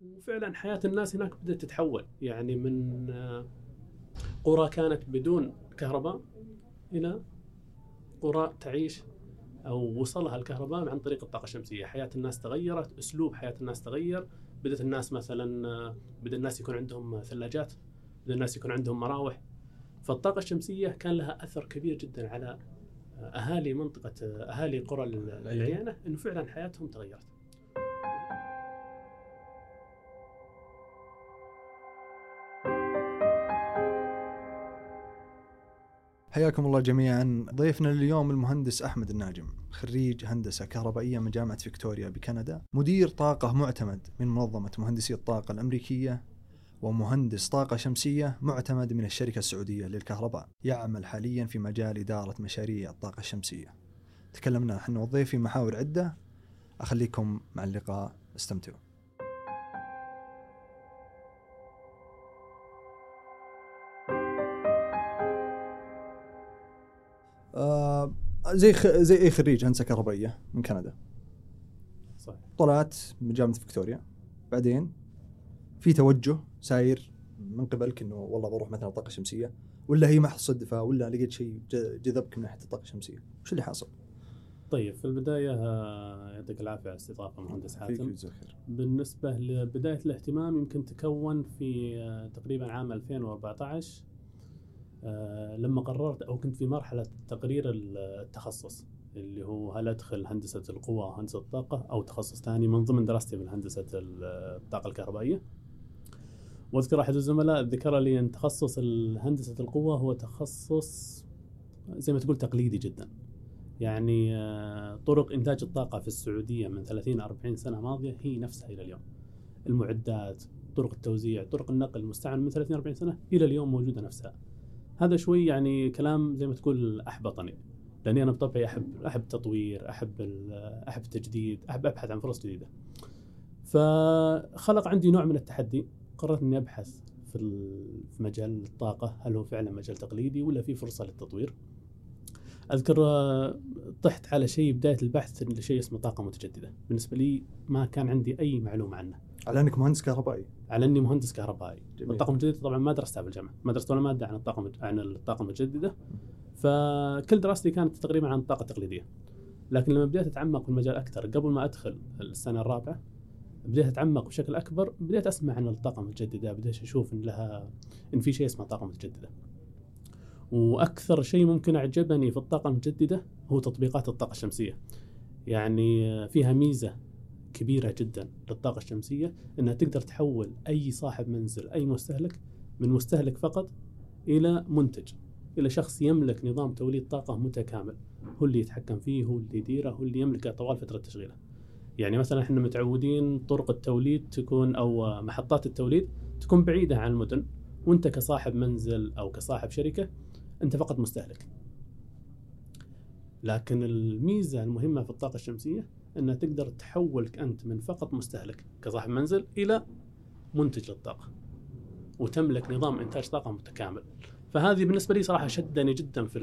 وفعلا حياة الناس هناك بدأت تتحول يعني من آه، قرى كانت بدون كهرباء إلى قرى تعيش أو وصلها الكهرباء عن طريق الطاقة الشمسية، حياة الناس تغيرت، أسلوب حياة الناس تغير، بدأت الناس مثلا آه، بدأ الناس يكون عندهم ثلاجات، بدأ الناس يكون عندهم مراوح. فالطاقة الشمسية كان لها أثر كبير جدا على آه، أهالي منطقة أهالي قرى العيانة إنه فعلا حياتهم تغيرت. حياكم الله جميعا. ضيفنا اليوم المهندس أحمد الناجم خريج هندسة كهربائية من جامعة فيكتوريا بكندا. مدير طاقة معتمد من منظمة مهندسي الطاقة الأمريكية ومهندس طاقة شمسية معتمد من الشركة السعودية للكهرباء يعمل حاليا في مجال إدارة مشاريع الطاقة الشمسية. تكلمنا نحن والضيف في محاور عدة. أخليكم مع اللقاء. استمتعوا. زي خ... زي أي خريج هندسه كهربائية من كندا صحيح. طلعت من جامعة فيكتوريا بعدين في توجه ساير من قبلك انه والله بروح مثلا الطاقه الشمسيه ولا هي محض صدفة ولا لقيت شيء جذبك من ناحية الطاقة الشمسية وش اللي حاصل؟ طيب في البداية آه، يعطيك العافية على الاستضافة مهندس حاتم. بالنسبة لبداية الاهتمام يمكن تكون في آه، تقريبا عام 2014 آه، لما قررت أو كنت في مرحلة تقرير التخصص اللي هو هل أدخل هندسة القوى أو هندسة الطاقة أو تخصص ثاني من ضمن دراستي من هندسة الطاقة الكهربائية. وأذكر أحد الزملاء ذكر لي أن تخصص هندسه القوه هو تخصص زي ما تقول تقليدي جدا. يعني آه، طرق إنتاج الطاقة في السعودية من 30 40 سنة ماضية هي نفسها إلى اليوم. المعدات طرق التوزيع طرق النقل المستعمل من 30 40 سنة إلى اليوم موجودة نفسها. هذا شوي يعني كلام زي ما تقول أحبطني لأني أنا بطبعي أحب أحب التطوير أحب أحب التجديد أحب أبحث عن فرص جديدة. فخلق عندي نوع من التحدي قررت إني أبحث في ال- في مجال الطاقة هل هو فعلا مجال تقليدي ولا في فرصة للتطوير. أذكر طحت على شيء بداية البحث لشيء اسمه طاقة متجددة. بالنسبة لي ما كان عندي أي معلومة عنه. على انك مهندس كهربائي. على اني مهندس كهربائي. جميل. الطاقه المتجدده طبعا ما درستها بالجامعة. ما درست ولا مادة عن الطاقه عن الطاقه المتجددة. فكل دراستي كانت تقريبا عن الطاقه التقليديه لكن لما بديت أتعمق في المجال أكثر قبل ما أدخل السنة الرابعة بديت أتعمق بشكل أكبر بديت أسمع عن الطاقه المتجددة بديت أشوف إن لها إن في شيء اسمه طاقه متجددة. وأكثر شيء ممكن أعجبني في الطاقة المتجددة هو تطبيقات الطاقة الشمسية. يعني فيها ميزة كبيرة جدا للطاقة الشمسية إنها تقدر تحول أي صاحب منزل أي مستهلك من مستهلك فقط إلى منتج إلى شخص يملك نظام توليد طاقة متكامل. هو اللي يتحكم فيه هو اللي يديره هو اللي يملكه طوال فترة تشغيله. يعني مثلا إحنا متعودين طرق التوليد تكون أو محطات التوليد تكون بعيدة عن المدن. وأنت كصاحب منزل أو كصاحب شركة أنت فقط مستهلك. لكن الميزة المهمة في الطاقة الشمسية انها تقدر تحولك أنت من فقط مستهلك كصاحب منزل إلى منتج للطاقة وتملك نظام إنتاج طاقة متكامل. فهذه بالنسبة لي صراحة شدني جدا في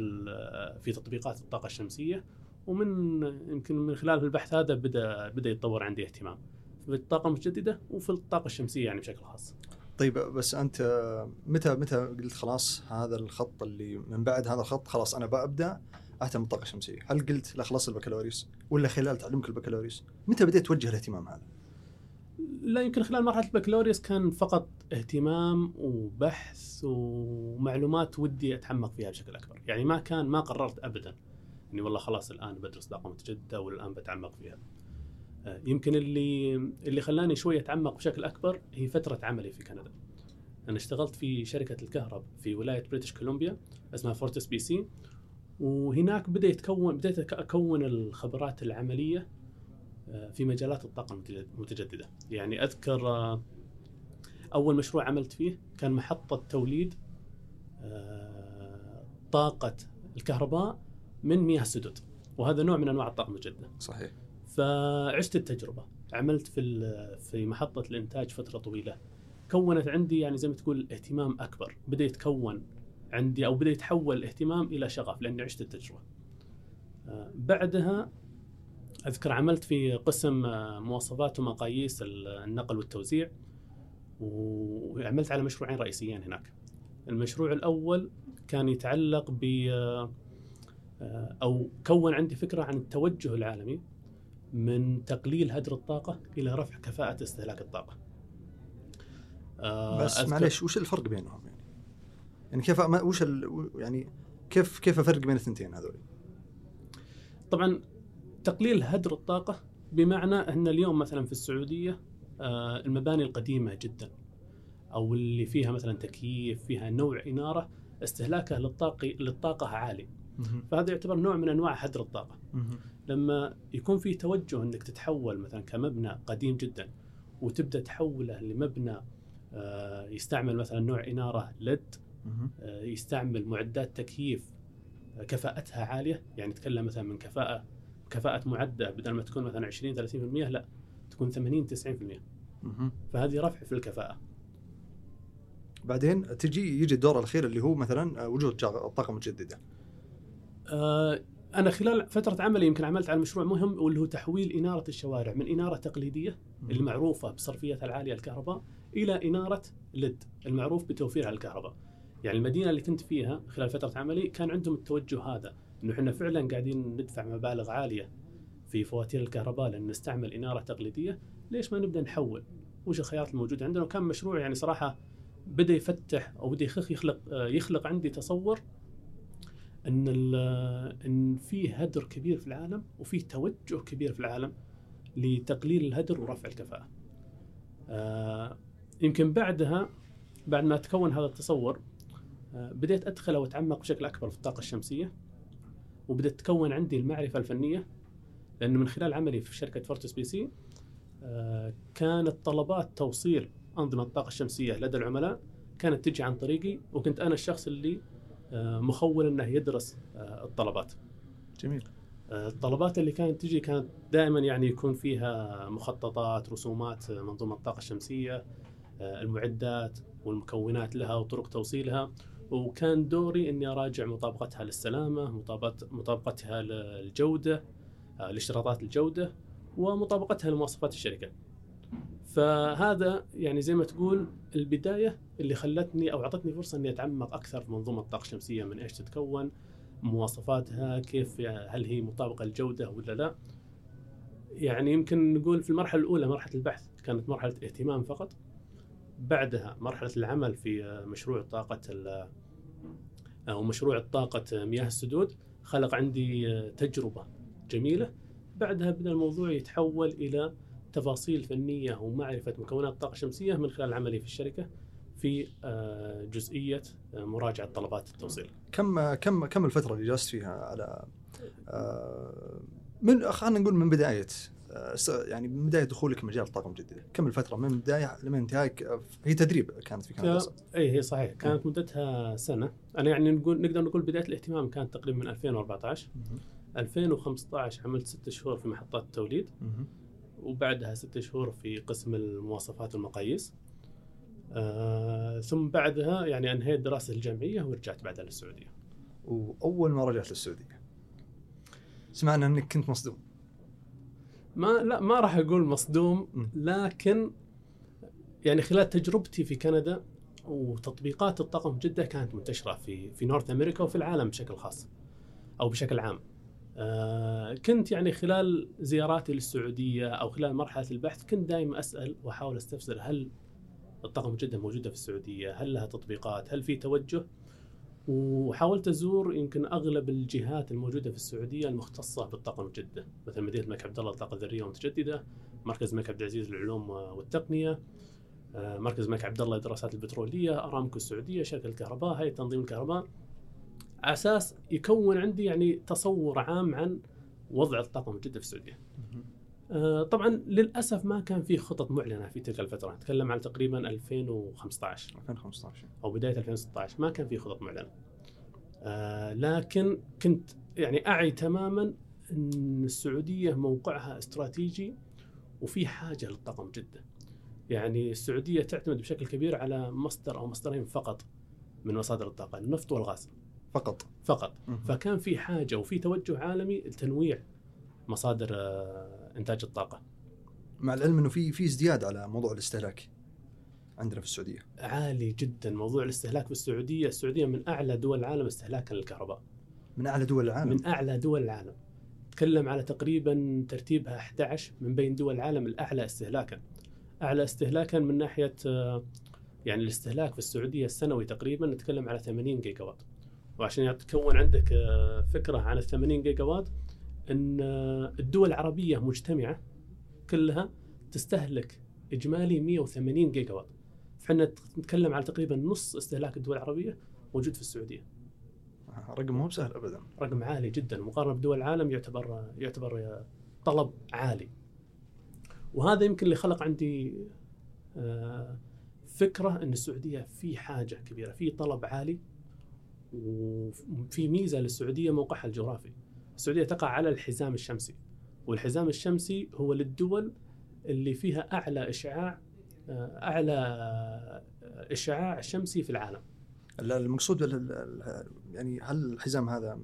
في تطبيقات الطاقة الشمسية ومن يمكن من خلال البحث هذا بدأ بدأ يتطور عندي اهتمام في الطاقة المتجددة وفي الطاقة الشمسية يعني بشكل خاص. طيب بس أنت متى متى قلت خلاص هذا الخط اللي من بعد هذا الخط خلاص أنا ببدا أهتم بالطاقه الشمسيه، هل قلت لا خلصت البكالوريوس ولا خلال تعلمك البكالوريوس؟ متى بديت توجه الاهتمام هذا؟ لا يمكن خلال مرحلة البكالوريوس كان فقط اهتمام وبحث ومعلومات ودي أتعمق فيها بشكل أكبر، يعني ما كان ما قررت ابدا إني والله خلاص الآن بدرس طاقه متجدده ولا الان بتعمق فيها. آه، يمكن اللي اللي خلاني شوي أتعمق بشكل أكبر هي فترة عملي في كندا. أنا اشتغلت في شركة الكهرب في ولاية بريتش كولومبيا اسمها FortisBC وهناك بدأ يتكون بديت أكون الخبرات العملية آه، في مجالات الطاقة المتجد- المتجددة. يعني أذكر آه، أول مشروع عملت فيه كان محطة توليد آه، طاقة الكهرباء من مياه السدود. وهذا نوع من أنواع الطاقة المتجددة. صحيح. فعشت التجربة. عملت في ال- في محطة الإنتاج فترة طويلة. كونت عندي يعني زي ما تقول اهتمام أكبر. بدأ يتكون عندي أو بدأ يتحول الاهتمام إلى شغف لأني عشت التجربة آه، بعدها أذكر عملت في قسم آه، مواصفات ومقاييس النقل والتوزيع وعملت على مشروعين رئيسيين هناك. المشروع الأول كان يتعلق ب آه، أو كون عندي فكرة عن التوجه العالمي من تقليل هدر الطاقة إلى رفع كفاءة استهلاك الطاقة. بس معلش وش الفرق بينهم يعني؟ كيف وش يعني كيف كيف أفرق بين الثنتين هذول؟ طبعا تقليل هدر الطاقة بمعنى إن اليوم مثلا في السعودية آه، المباني القديمة جدا أو اللي فيها مثلا تكييف فيها نوع إنارة استهلاكها للطاقه للطاقة عالي فهذا يعتبر نوع من أنواع هدر الطاقة لما يكون في توجه إنك تتحول مثلا كمبنى قديم جدا وتبدأ تحوله لمبنى آه، يستعمل مثلا نوع إنارة ليد يستعمل معدات تكييف كفاءتها عالية. يعني نتكلم مثلا من كفاءة كفاءة معدة بدل ما تكون مثلا 20 30% لا تكون 80 90% فهذه رفع في الكفاءة. بعدين تجي يجي الدور الأخير اللي هو مثلا آه، وجود طاقة متجددة. آه أنا خلال فترة عملي يمكن عملت على مشروع مهم واللي هو تحويل إنارة الشوارع من إنارة تقليدية اللي معروفه بصرفيتها العالية الكهرباء إلى إنارة ليد المعروف بتوفيرها الكهرباء. يعني المدينة اللي كنت فيها خلال فترة عملي كان عندهم التوجه هذا إنه إحنا فعلا قاعدين ندفع مبالغ عالية في فواتير الكهرباء لأن نستعمل إنارة تقليدية، ليش ما نبدأ نحول؟ وش الخيارات الموجودة عندنا؟ وكان مشروع يعني صراحة بدأ يفتح أو بدأ يخلق يخلق عندي تصور إن إن في هدر كبير في العالم وفي توجه كبير في العالم لتقليل الهدر ورفع الكفاءة. آه يمكن بعدها بعد ما تكون هذا التصور بديت أدخل واتعمق بشكل أكبر في الطاقة الشمسية وبدأت تكون عندي المعرفة الفنية لأنه من خلال عملي في شركة FortisBC آه كانت طلبات توصيل أنظمة الطاقة الشمسية لدى العملاء كانت تجي عن طريقي وكنت أنا الشخص اللي آه، مخول إنه يدرس آه، الطلبات. جميل. الطلبات اللي كانت تجي كانت دائما يعني يكون فيها مخططات رسومات منظومة الطاقة الشمسية المعدات والمكونات لها وطرق توصيلها وكان دوري إني أراجع مطابقتها للسلامة مطابقتها للجودة لاشتراطات الجودة ومطابقتها لمواصفات الشركة. فهذا يعني زي ما تقول البداية اللي خلتني أو أعطتني فرصة إني أتعمق أكثر في منظومة الطاقه الشمسيه من إيش تتكون مواصفاتها كيف هل هي مطابقة للجودة ولا لا يعني يمكن نقول في المرحلة الأولى مرحلة البحث كانت مرحلة اهتمام فقط بعدها مرحلة العمل في مشروع طاقة أو مشروع طاقة مياه السدود خلق عندي تجربة جميلة بعدها بدأ الموضوع يتحول إلى تفاصيل فنية ومعرفة مكونات الطاقه الشمسيه من خلال عملي في الشركة في آه، جزئية آه، مراجعة طلبات التوصيل. كم كم كم الفترة اللي جلست فيها على آه، من خلينا نقول من بداية يعني من بداية دخولك مجال الطاقه المجدده، كم الفترة من بداية لما انتهائك هي تدريب كانت في كندا اي هي صحيح. كانت مدتها سنة، أنا يعني نقول نقدر نقول بداية الاهتمام كانت تقريبا من 2014 2015 عملت ست شهور في محطات التوليد. وبعدها ستة شهور في قسم المواصفات والمقاييس. آه ثم بعدها يعني أنهيت دراسة الجامعية ورجعت بعدها للسعودية. وأول ما رجعت للسعودية سمعنا أنك كنت مصدوم. ما لا ما راح أقول مصدوم لكن يعني خلال تجربتي في كندا وتطبيقات الطاقم جده كانت منتشرة في في نورث أمريكا وفي العالم بشكل خاص أو بشكل عام. آه، كنت يعني خلال زياراتي للسعودية أو خلال مرحلة البحث كنت دائما أسأل وأحاول أستفسر هل الطاقم جده موجودة في السعودية؟ هل لها تطبيقات؟ هل في توجه؟ وحاولت أزور يمكن أغلب الجهات الموجودة في السعودية المختصة بالطاقم جده، مثل مدينة الملك عبد الله للطاقه الذريه والمتجدده، مركز الملك عبد العزيز للعلوم والتقنية، آه، مركز الملك عبد الله للدراسات البترولية، أرامكو السعودية، شركة الكهرباء، هيئة تنظيم الكهرباء، على أساس يكون عندي يعني تصور عام عن وضع الطاقم جده في السعودية. آه طبعا للأسف ما كان في خطط معلنة في تلك الفترة، نتكلم عن تقريبا 2015 2015 أو بداية 2016 ما كان في خطط معلنة. آه لكن كنت يعني أعي تماما إن السعودية موقعها استراتيجي وفي حاجة للطاقم جده. يعني السعودية تعتمد بشكل كبير على مصدر أو مصدرين فقط من مصادر الطاقة، النفط والغاز. فقط. فقط. فكان في حاجة وفي توجه عالمي لتنويع مصادر آه، إنتاج الطاقة. مع العلم إنه في في ازدياد على موضوع الاستهلاك عندنا في السعودية. عالي جدا موضوع الاستهلاك في السعودية، السعودية من أعلى دول العالم استهلاكا للكهرباء. من أعلى دول العالم. من أعلى دول العالم. تكلم على تقريبا ترتيبها 11 من بين دول العالم الأعلى استهلاكا. أعلى استهلاكا من ناحية يعني الاستهلاك في السعودية السنوي تقريبا نتكلم على 80 جيجا وات. وعشان تكون عندك آه، فكرة عن ال 80 جيجا وات إن آه، الدول العربية مجتمعة كلها تستهلك إجمالي 180 جيجا وات. فاحنا نتكلم على تقريبا نص استهلاك الدول العربية موجود في السعودية. رقم مو بسهل ابدا. رقم عالي جدا مقارنة بدول العالم يعتبر يعتبر طلب عالي. وهذا يمكن اللي خلق عندي آه، فكرة إن السعودية في حاجة كبيرة في طلب عالي وفي ميزة للسعودية موقعها الجغرافي. السعودية تقع على الحزام الشمسي والحزام الشمسي هو للدول اللي فيها أعلى إشعاع آه، أعلى إشعاع شمسي في العالم. المقصود يعني هل الحزام هذا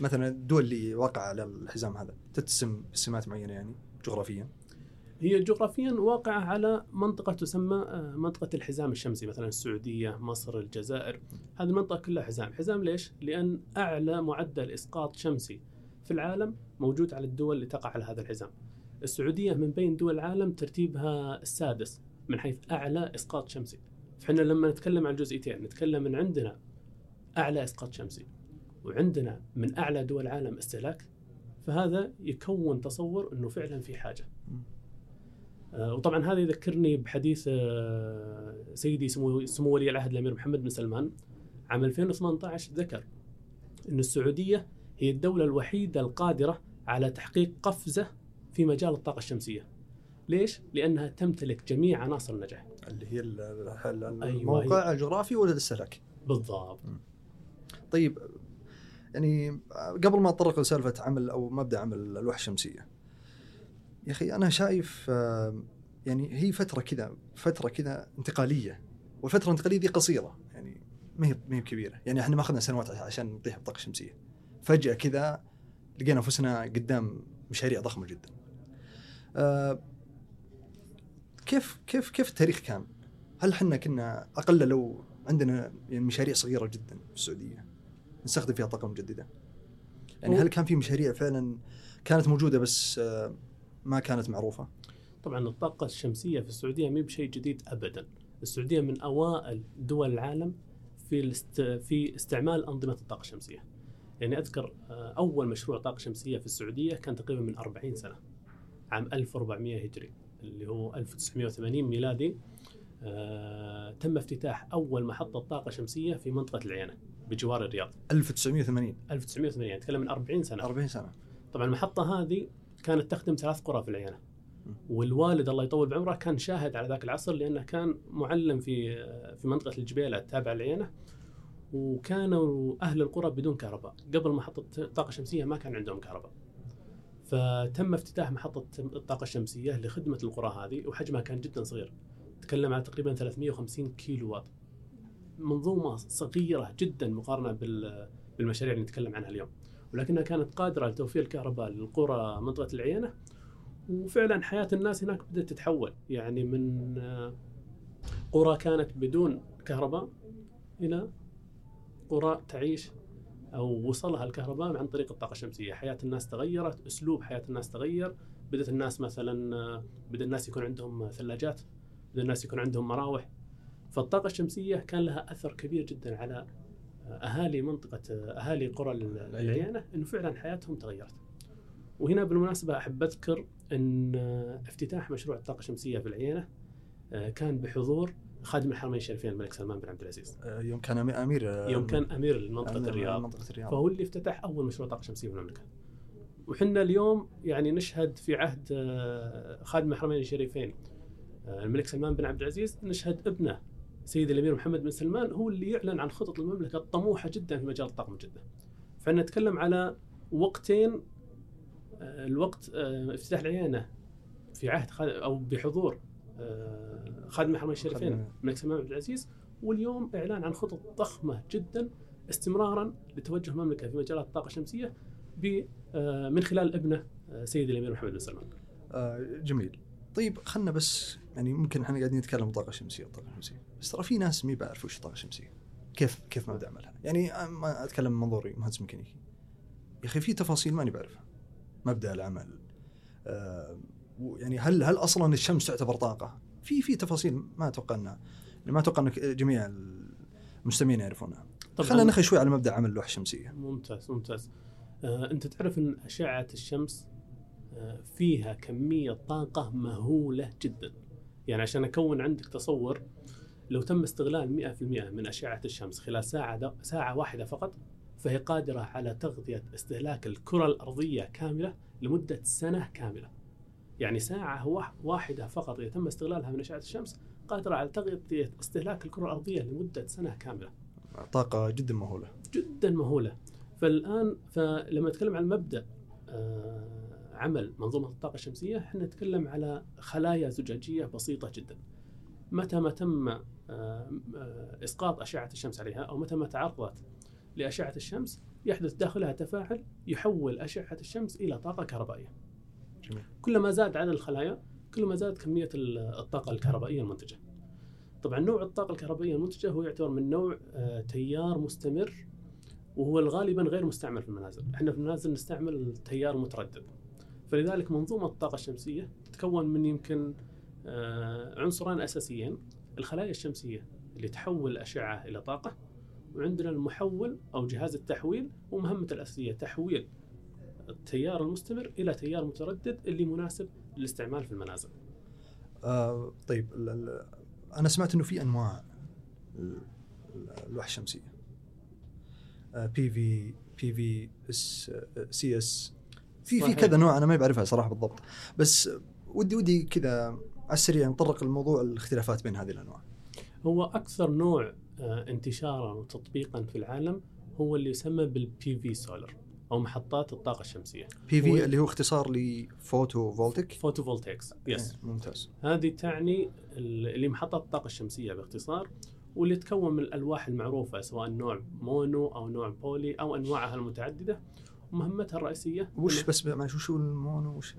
مثلا الدول اللي واقعة على الحزام هذا تتسم بسمات معينة يعني جغرافيا؟ هي جغرافيا واقعة على منطقة تسمى آه، منطقة الحزام الشمسي مثلا السعودية مصر الجزائر هذه المنطقة كلها حزام حزام ليش؟ لأن أعلى معدل إسقاط شمسي في العالم موجود على الدول اللي تقع على هذا الحزام. السعودية من بين دول العالم ترتيبها السادس من حيث أعلى إسقاط شمسي. فإحنا لما نتكلم عن الجزئيتين نتكلم من عندنا أعلى إسقاط شمسي وعندنا من أعلى دول العالم استهلاك فهذا يكون تصور أنه فعلا في حاجة. آه، وطبعا هذا يذكرني بحديث آه، سيدي سمو, سمو ولي العهد الأمير محمد بن سلمان عام 2018 ذكر أن السعودية هي الدولة الوحيدة القادرة على تحقيق قفزة في مجال الطاقة الشمسية. ليش؟ لأنها تمتلك جميع عناصر النجاح. اللي هي الموقع أيوة الجغرافي ولا الاستهلاك بالضبط. طيب يعني قبل ما اتطرق لسالفة عمل أو مبدأ عمل الالواح الشمسية يا أخي أنا شايف يعني هي فترة كذا فترة كذا انتقالية والفترة الانتقالية دي قصيرة يعني ما هي ما هي كبيره يعني إحنا ما أخذنا سنوات عشان نطيح بالطاقه الشمسيه فجأة كذا لقينا أنفسنا قدام مشاريع ضخمة جدا آه كيف كيف كيف التاريخ كان؟ هل إحنا كنا أقل لو عندنا يعني مشاريع صغيرة جدا في السعودية نستخدم فيها طاقة مجددة؟ يعني هل كان في مشاريع فعلا كانت موجودة بس آه ما كانت معروفة؟ طبعا الطاقة الشمسية في السعودية ما بشيء جديد ابدا، السعودية من أوائل دول العالم في. في استعمال أنظمة الطاقة الشمسية. يعني أذكر آه، أول مشروع طاقة شمسية في السعودية كان تقريبا من 40 سنة عام 1400 هجري اللي هو 1980 ميلادي. آه، تم افتتاح أول محطة طاقة شمسية في منطقة العينة بجوار الرياض. 1980 1980 يعني نتكلم من 40 سنة. 40 سنة. طبعا المحطة هذه كانت تخدم ثلاث قرى في العينة. والوالد الله يطول بعمره كان شاهد على ذاك العصر لأنه كان معلم في في منطقة الجبيلة التابعه للعينة. وكانوا أهل القرى بدون كهرباء. قبل محطه طاقة شمسية ما كان عندهم كهرباء. فتم افتتاح محطة الطاقة الشمسية لخدمة القرى هذه وحجمها كان جدا صغير. تكلم عن تقريبا 350 كيلو وات منظومة صغيرة جدا مقارنة بالمشاريع اللي نتكلم عنها اليوم. ولكنها كانت قادرة لتوفير الكهرباء للقرى منطقة العينة وفعلا حياة الناس هناك بدأت تتحول. يعني من قرى كانت بدون كهرباء إلى قرى تعيش أو وصلها الكهرباء عن طريق الطاقة الشمسية، حياة الناس تغيرت، أسلوب حياة الناس تغير، بدأت الناس مثلا بدأ الناس يكون عندهم ثلاجات، بدأ الناس يكون عندهم مراوح. فالطاقة الشمسية كان لها أثر كبير جدا على أهالي منطقة أهالي قرى العيانه إنه فعلا حياتهم تغيرت. وهنا بالمناسبة أحب أذكر إن افتتاح مشروع الطاقة الشمسية في العيانه كان بحضور خادم الحرمين الشريفين الملك سلمان بن عبد العزيز. آه، يوم كان أمير يوم كان أمير لمنطقه الرياض. منطقة الرياض. فهو اللي افتتح أول مشروع طاقة شمسية في المملكة. وحنا اليوم يعني نشهد في عهد آه، خادم الحرمين الشريفين آه، الملك سلمان بن عبد العزيز نشهد ابنه سيد الأمير محمد بن سلمان هو اللي يعلن عن خطط المملكة الطموحة جدا في مجال الطاقه المجدده. فإحنا نتكلم على وقتين الوقت افتتاح العيانة في عهد أو بحضور خادم الحرمين الشريفين الملك سلمان بن عبد العزيز واليوم إعلان عن خطط ضخمة جدا استمرارا لتوجه المملكة في مجالات الطاقة الشمسية آه، من خلال ابنه آه، سيدي الأمير محمد بن سلمان. آه جميل. طيب خلنا بس يعني ممكن إحنا قاعدين نتكلم الطاقه الشمسيه الطاقه الشمسيه بس ترى في ناس ما بيعرفوا إيش الطاقه الشمسيه. كيف كيف مبدا عملها؟ يعني ما أتكلم من منظوري مهندس ميكانيكي. يا أخي في تفاصيل ماني بعرفها. مبدأ العمل يعني هل هل أصلا الشمس تعتبر طاقة؟ في في تفاصيل ما أتوقع انها ما أتوقع ان جميع المستمعين يعرفونها. خلينا نخي شوي على مبدأ عمل اللوحة الشمسية. ممتاز ممتاز. آه أنت تعرف إن أشعة الشمس آه فيها كمية طاقة مهولة جدا. يعني عشان أكون عندك تصور لو تم استغلال 100% من أشعة الشمس خلال ساعة ساعة واحدة فقط فهي قادرة على تغطية استهلاك الكرة الأرضية كاملة لمدة سنة كاملة. يعني ساعة واحدة فقط إذا تم استغلالها من أشعة الشمس قادرة على تغطية استهلاك الكرة الأرضية لمدة سنة كاملة. طاقة جدا مهولة. جدا مهولة. فالآن فلما نتكلم عن مبدأ عمل منظومة الطاقة الشمسية إحنا نتكلم على خلايا زجاجية بسيطة جدا. متى ما تم إسقاط أشعة الشمس عليها أو متى ما تعرضت لأشعة الشمس يحدث داخلها تفاعل يحول أشعة الشمس إلى طاقة كهربائية. جميل. كلما زاد عدد الخلايا كلما زادت كمية الطاقة الكهربائية المنتجة. طبعا نوع الطاقة الكهربائية المنتجة هو يعتبر من نوع تيار مستمر وهو غالبا غير مستعمل في المنازل، إحنا في المنازل نستعمل تيار متردد. فلذلك منظومة الطاقة الشمسية تتكون من يمكن عنصرين أساسيين الخلايا الشمسية اللي تحول الاشعه إلى طاقة وعندنا المحول أو جهاز التحويل ومهمته الأساسية تحويل التيار المستمر إلى تيار متردد اللي مناسب للاستعمال في المنازل. آه طيب أنا سمعت إنه في أنواع اللوحه الشمسيه. بي في بي في اس سي اس في في كذا نوع أنا ما بعرفها صراحة بالضبط بس ودي ودي كذا على السريع نطرق الموضوع الاختلافات بين هذه الأنواع. هو أكثر نوع انتشارا وتطبيقا في العالم هو اللي يسمى بال PV solar أو محطات الطاقة الشمسية. PV اللي هو اختصار لفوتو فولتيك فوتو فولتيكس يس ممتاز. هذه تعني اللي محطات الطاقة الشمسية باختصار واللي تكون من الألواح المعروفة سواء نوع mono أو نوع poly أو أنواعها المتعددة ومهمتها الرئيسية وش بس معلش وش هو ال mono وش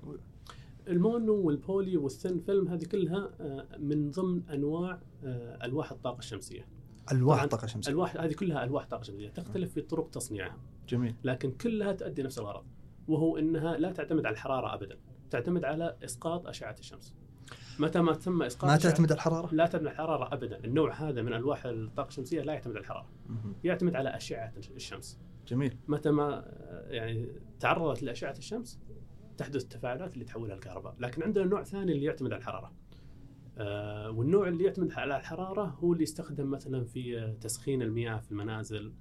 ال mono وال poly وال thin film هذه كلها من ضمن أنواع ألواح الطاقة الشمسية. ألواح الطاقة الشمسية. الواح هذه كلها ألواح طاقه شمسيه تختلف في طرق تصنيعها. جميل. لكن كلها تؤدي نفس الغرض وهو إنها لا تعتمد على الحرارة ابدا، تعتمد على إسقاط أشعة الشمس. متى ما تم إسقاط ما تعتمد على الحرارة؟ لا تعتمد على الحرارة ابدا، النوع هذا من ألواح الطاقة الشمسية لا يعتمد على الحرارة. مه. يعتمد على أشعة الشمس. جميل. متى ما يعني تعرضت لأشعة الشمس تحدث التفاعلات اللي تحولها الكهرباء، لكن عندنا نوع ثاني اللي يعتمد على الحرارة. آه والنوع اللي يعتمد على الحرارة هو اللي يستخدم مثلا في تسخين المياه في المنازل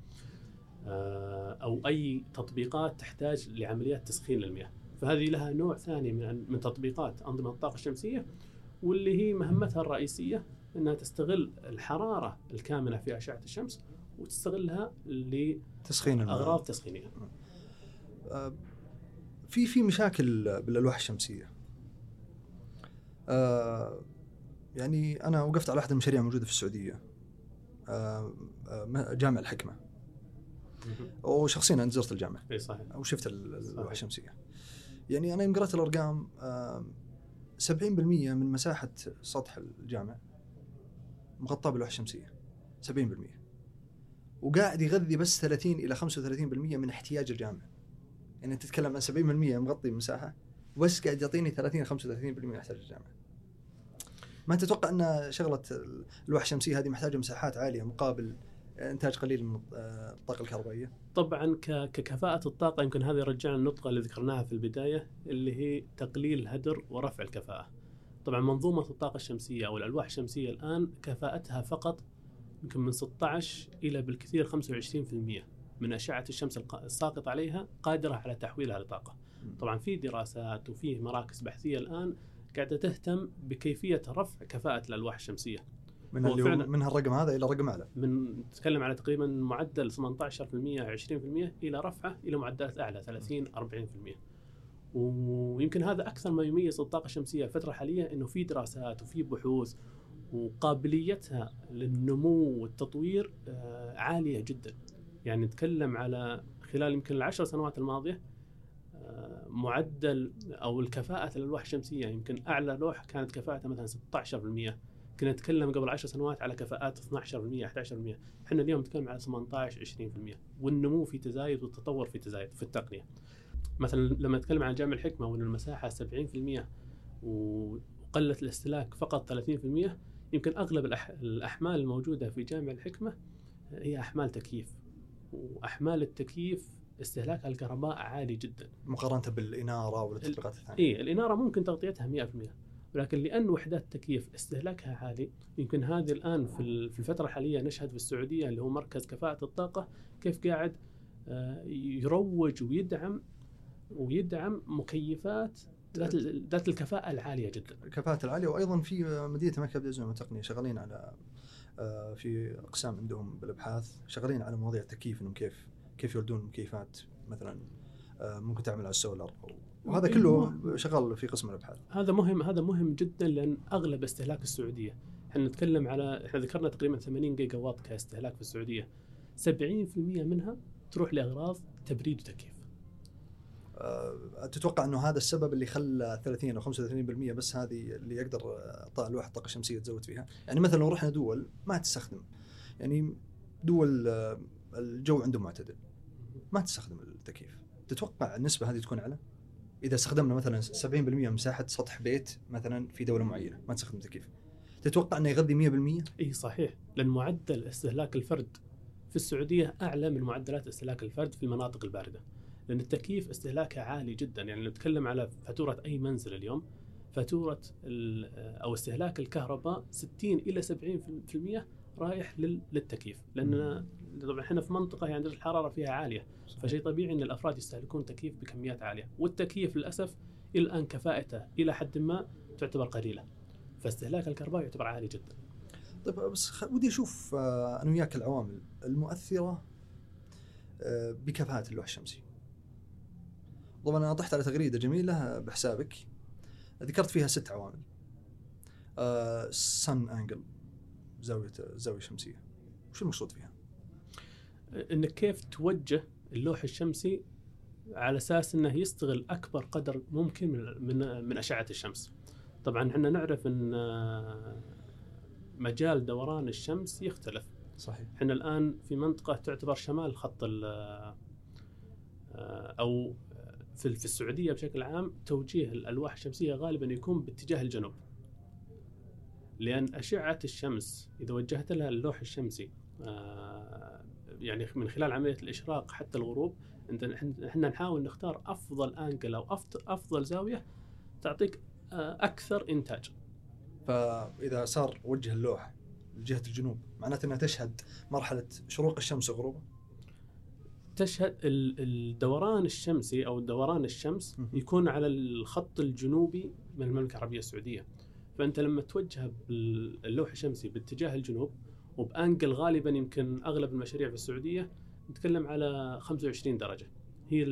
أو أي تطبيقات تحتاج لعمليات تسخين للمياه، فهذه لها نوع ثاني من من تطبيقات أنظمة الطاقة الشمسية واللي هي مهمتها الرئيسية إنها تستغل الحرارة الكامنة في أشعة الشمس وتستغلها تسخين لاغراض تسخينية. آه في في مشاكل بالألواح الشمسية. آه يعني أنا وقفت على احد المشاريع موجوده في السعودية. آه آه جامع الحكمة. وشخصيا أنا زرت الجامع. إي صحيح. وشفت اللوحه الشمسية. يعني أنا يوم قرأت الأرقام آه 70% من مساحة سطح الجامع مغطاة باللوحه الشمسية. 70% وقاعد يغذي بس 30 إلى 35% من احتياج الجامع. يعني تتكلم عن 70% مغطي مساحة بس قاعد يعطيني 30 35% من احتياج الجامعة. ما تتوقع أن شغلة اللوحه الشمسية هذه محتاجة مساحات عالية مقابل إنتاج قليل من الطاقة الكهربائية؟ طبعا ككفاءة الطاقة يمكن هذه رجعنا النقطه اللي ذكرناها في البداية اللي هي تقليل الهدر ورفع الكفاءة. طبعا منظومة الطاقة الشمسية أو الألواح الشمسية الآن كفاءتها فقط يمكن من 16 إلى بالكثير 25% من أشعة الشمس الساقطة عليها قادرة على تحويلها لطاقة. طبعا في دراسات وفي مراكز بحثية الآن قاعدة تهتم بكيفية رفع كفاءة الألواح الشمسية. من اللي هو من هالرقم هذا إلى رقم أعلى. من نتكلم على تقريبا معدل 18% 20% إلى رفعة إلى معدلات أعلى 30 40%. ويمكن هذا أكثر ما يميز الطاقة الشمسية الفترة الحالية إنه في دراسات وفي بحوث وقابليتها للنمو والتطوير عالية جدا. يعني نتكلم على خلال يمكن العشر سنوات الماضية معدل أو الكفاءة الالواح الشمسية يمكن أعلى لوحه كانت كفاءتها مثلا 16% كنا نتكلم قبل 10 سنوات على كفاءات 12% 11% إحنا اليوم نتكلم على 18 20% والنمو في تزايد والتطور في تزايد في التقنية. مثلا لما نتكلم عن جامع الحكمة وإن المساحة 70% وقلت الاستهلاك فقط 30% يمكن أغلب الأحمال الموجودة في جامع الحكمة هي أحمال تكييف. وأحمال التكييف استهلاكها الكهرباء عالي جدا. مقارنة بالإنارة والتطبيقات الثانية. اي الإنارة ممكن تغطيتها 100% ولكن لأن وحدات التكييف استهلاكها عالي يمكن هذه الآن في الفترة الحالية نشهد في السعودية اللي هو مركز كفاءة الطاقة كيف قاعد آه، يروج ويدعم ويدعم مكيفات ذات ذات الكفاءة العالية جدا. الكفاءة العالية وأيضا في مدينة مكة عبد العزيز والتقنية شغالين على آه، في أقسام عندهم بالأبحاث شغالين على مواضيع التكييف إنهم كيف كيف يردون مكيفات مثلا آه، ممكن تعمل على السولار وهذا كله شغال في قسم الأبحاث. هذا مهم هذا مهم جدا لأن أغلب استهلاك السعودية إحنا نتكلم على إحنا ذكرنا تقريبا 80 جيجا وات كاستهلاك في السعودية 70% منها تروح لأغراض تبريد وتكييف. أه تتوقع إنه هذا السبب اللي خلى 30 أو 35% بس هذه اللي يقدر لوحه الطاقة الشمسية تزود فيها، يعني مثلا لو رحنا دول ما تستخدم يعني دول آه، الجو عندهم معتدل ما تستخدم التكييف، تتوقع النسبة هذه تكون أعلى؟ إذا استخدمنا مثلا 70% من مساحة سطح بيت مثلا في دولة معينة ما تستخدم تكييف تتوقع إنه يغذي 100%؟ إي صحيح لأن معدل استهلاك الفرد في السعودية أعلى من معدلات استهلاك الفرد في المناطق الباردة لأن التكييف استهلاكه عالي جدا. يعني نتكلم على فاتورة أي منزل اليوم فاتورة أو استهلاك الكهرباء 60 إلى 70% رايح للتكييف لأن طبعا إحنا في منطقة يعني درجه الحرارة فيها عالية فشيء طبيعي إن الأفراد يستهلكون تكييف بكميات عالية والتكييف للأسف إلى الآن كفاءته إلى حد ما تعتبر قليلة فاستهلاك الكهرباء يعتبر عالي جدا. طيب بس ودي أشوف آه، أنا وياك العوامل المؤثرة آه، بكفاءة اللوح الشمسي. طبعا أنا طحت على تغريدة جميلة بحسابك. ذكرت فيها ست عوامل. سن آه، انجل زاوية زاوية شمسية. وش المقصود فيها؟ إنك كيف توجه اللوح الشمسي على أساس إنه يستغل أكبر قدر ممكن من من, من أشعة الشمس. طبعا إحنا نعرف إن مجال دوران الشمس يختلف. صحيح. إحنا الآن في منطقة تعتبر شمال خط أو في السعودية بشكل عام توجيه الألواح الشمسية غالبا يكون باتجاه الجنوب. لأن أشعة الشمس إذا وجهت لها اللوح الشمسي آه، يعني من خلال عملية الإشراق حتى الغروب إنت إحنا نحاول نختار أفضل انجل أو أفضل زاوية تعطيك آه، أكثر إنتاج. فإذا صار وجه اللوح لجهة الجنوب معناته إنها تشهد مرحلة شروق الشمس وغروبها. تشهد الدوران الشمسي أو دوران الشمس يكون على الخط الجنوبي من المملكة العربية السعودية. فأنت لما توجه اللوح الشمسي باتجاه الجنوب وبأنجل غالبا يمكن أغلب المشاريع في السعودية نتكلم على 25 درجة هي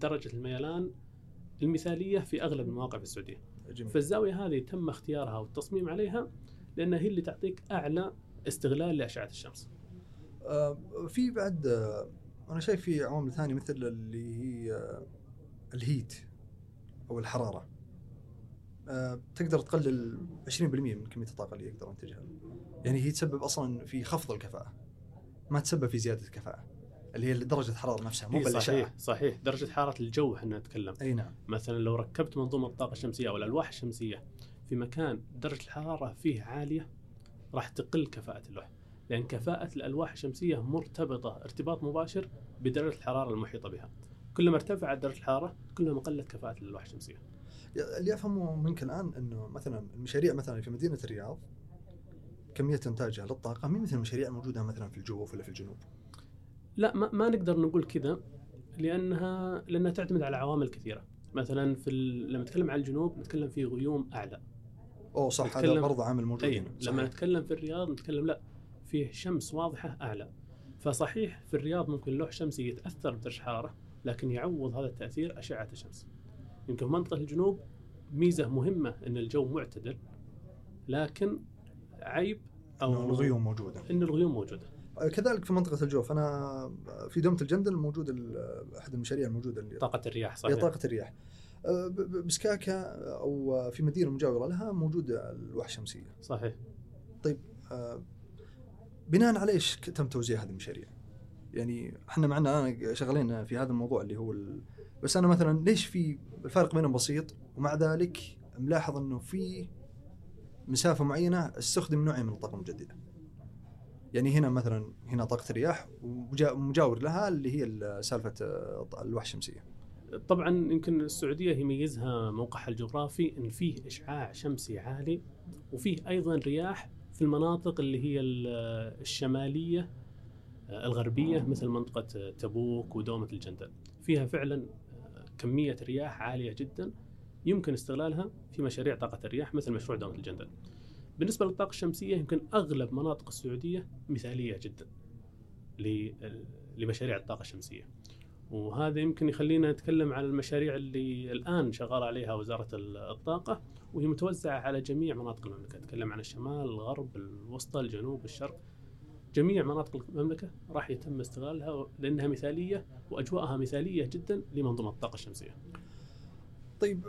درجة الميلان المثالية في أغلب المواقع في السعودية. جميل. فالزاوية هذه تم اختيارها والتصميم عليها لأنها هي اللي تعطيك أعلى استغلال لأشعة الشمس. آه في بعد آه أنا شايف في عوامل ثانية مثل اللي هي آه الهيت أو الحرارة. آه، تقدر تقلل 20% من كمية الطاقة اللي يقدر ينتجها. يعني هي تسبب أصلا في خفض الكفاءة. ما تسبب في زيادة الكفاءة. اللي هي درجة الحرارة نفسها مو بالأشعة. صحيح صحيح درجة حرارة الجو إحنا نتكلم. أي نعم. مثلا لو ركبت منظومة الطاقة الشمسية أو الألواح الشمسية في مكان درجة الحرارة فيه عالية راح تقل كفاءة اللوح. لأن كفاءة الألواح الشمسية مرتبطة ارتباط مباشر بدرجة الحرارة المحيطة بها. كلما ارتفعت درجة الحرارة كلما قلت كفاءة الألواح الشمسية. اللي أفهمه منك الآن إنه مثلا المشاريع مثلا في مدينة الرياض كمية إنتاجها للطاقة مو مثل المشاريع الموجودة مثلا في الجوف ولا في الجنوب. لا ما, ما نقدر نقول كذا لأنها لأنها تعتمد على عوامل كثيرة. مثلا في لما نتكلم عن الجنوب نتكلم في غيوم أعلى. أوه صح هذا برضه عامل موجود أي لما نتكلم في الرياض نتكلم لا فيه شمس واضحة أعلى. فصحيح في الرياض ممكن لوح شمسي يتأثر بدرجه الحراره لكن يعوض هذا التأثير أشعة الشمس. يمكن في منطقه الجنوب ميزة مهمة إن الجو معتدل لكن عيب أو الغيوم موجودة. إن الغيوم موجودة. كذلك في منطقة الجوف أنا في دومه الجندل موجود أحد المشاريع الموجودة اللي طاقة الرياح هي صحيح طاقة الرياح. أه، ب- ب- بسكاكا أو في مدينة مجاورة لها موجود الواح الشمسية. صحيح. أه، بناء على إيش تم توزيع هذه المشاريع؟ يعني إحنا معنا أنا شغالين في هذا الموضوع اللي هو ال... بس أنا مثلا ليش في الفرق بينهم بسيط ومع ذلك ملاحظ إنه في مسافة معينة استخدم نوعين من الطاقة المجددة. يعني هنا مثلا هنا طاقة الرياح ومجا- ومجاور لها اللي هي ال- سالفة أه، الواح الشمسيه. طبعا يمكن السعودية يميزها موقعها الجغرافي إن فيه إشعاع شمسي عالي وفيه أيضا رياح في المناطق اللي هي ال- الشمالية آه، الغربية مثل منطقة تبوك ودومة الجندل فيها فعلا آه، كمية رياح عالية جدا يمكن استغلالها في مشاريع طاقة الرياح مثل مشروع دومه الجندل. بالنسبة للطاقة الشمسية يمكن أغلب مناطق السعودية مثالية جدا لمشاريع الطاقة الشمسية. وهذا يمكن يخلينا نتكلم عن المشاريع اللي الآن شغال عليها وزارة الطاقة وهي متوزعة على جميع مناطق المملكة، نتكلم عن الشمال، الغرب، الوسطى، الجنوب، الشرق. جميع مناطق المملكة راح يتم استغلالها لأنها مثالية وأجواءها مثالية جدا لمنظومة الطاقة الشمسية. طيب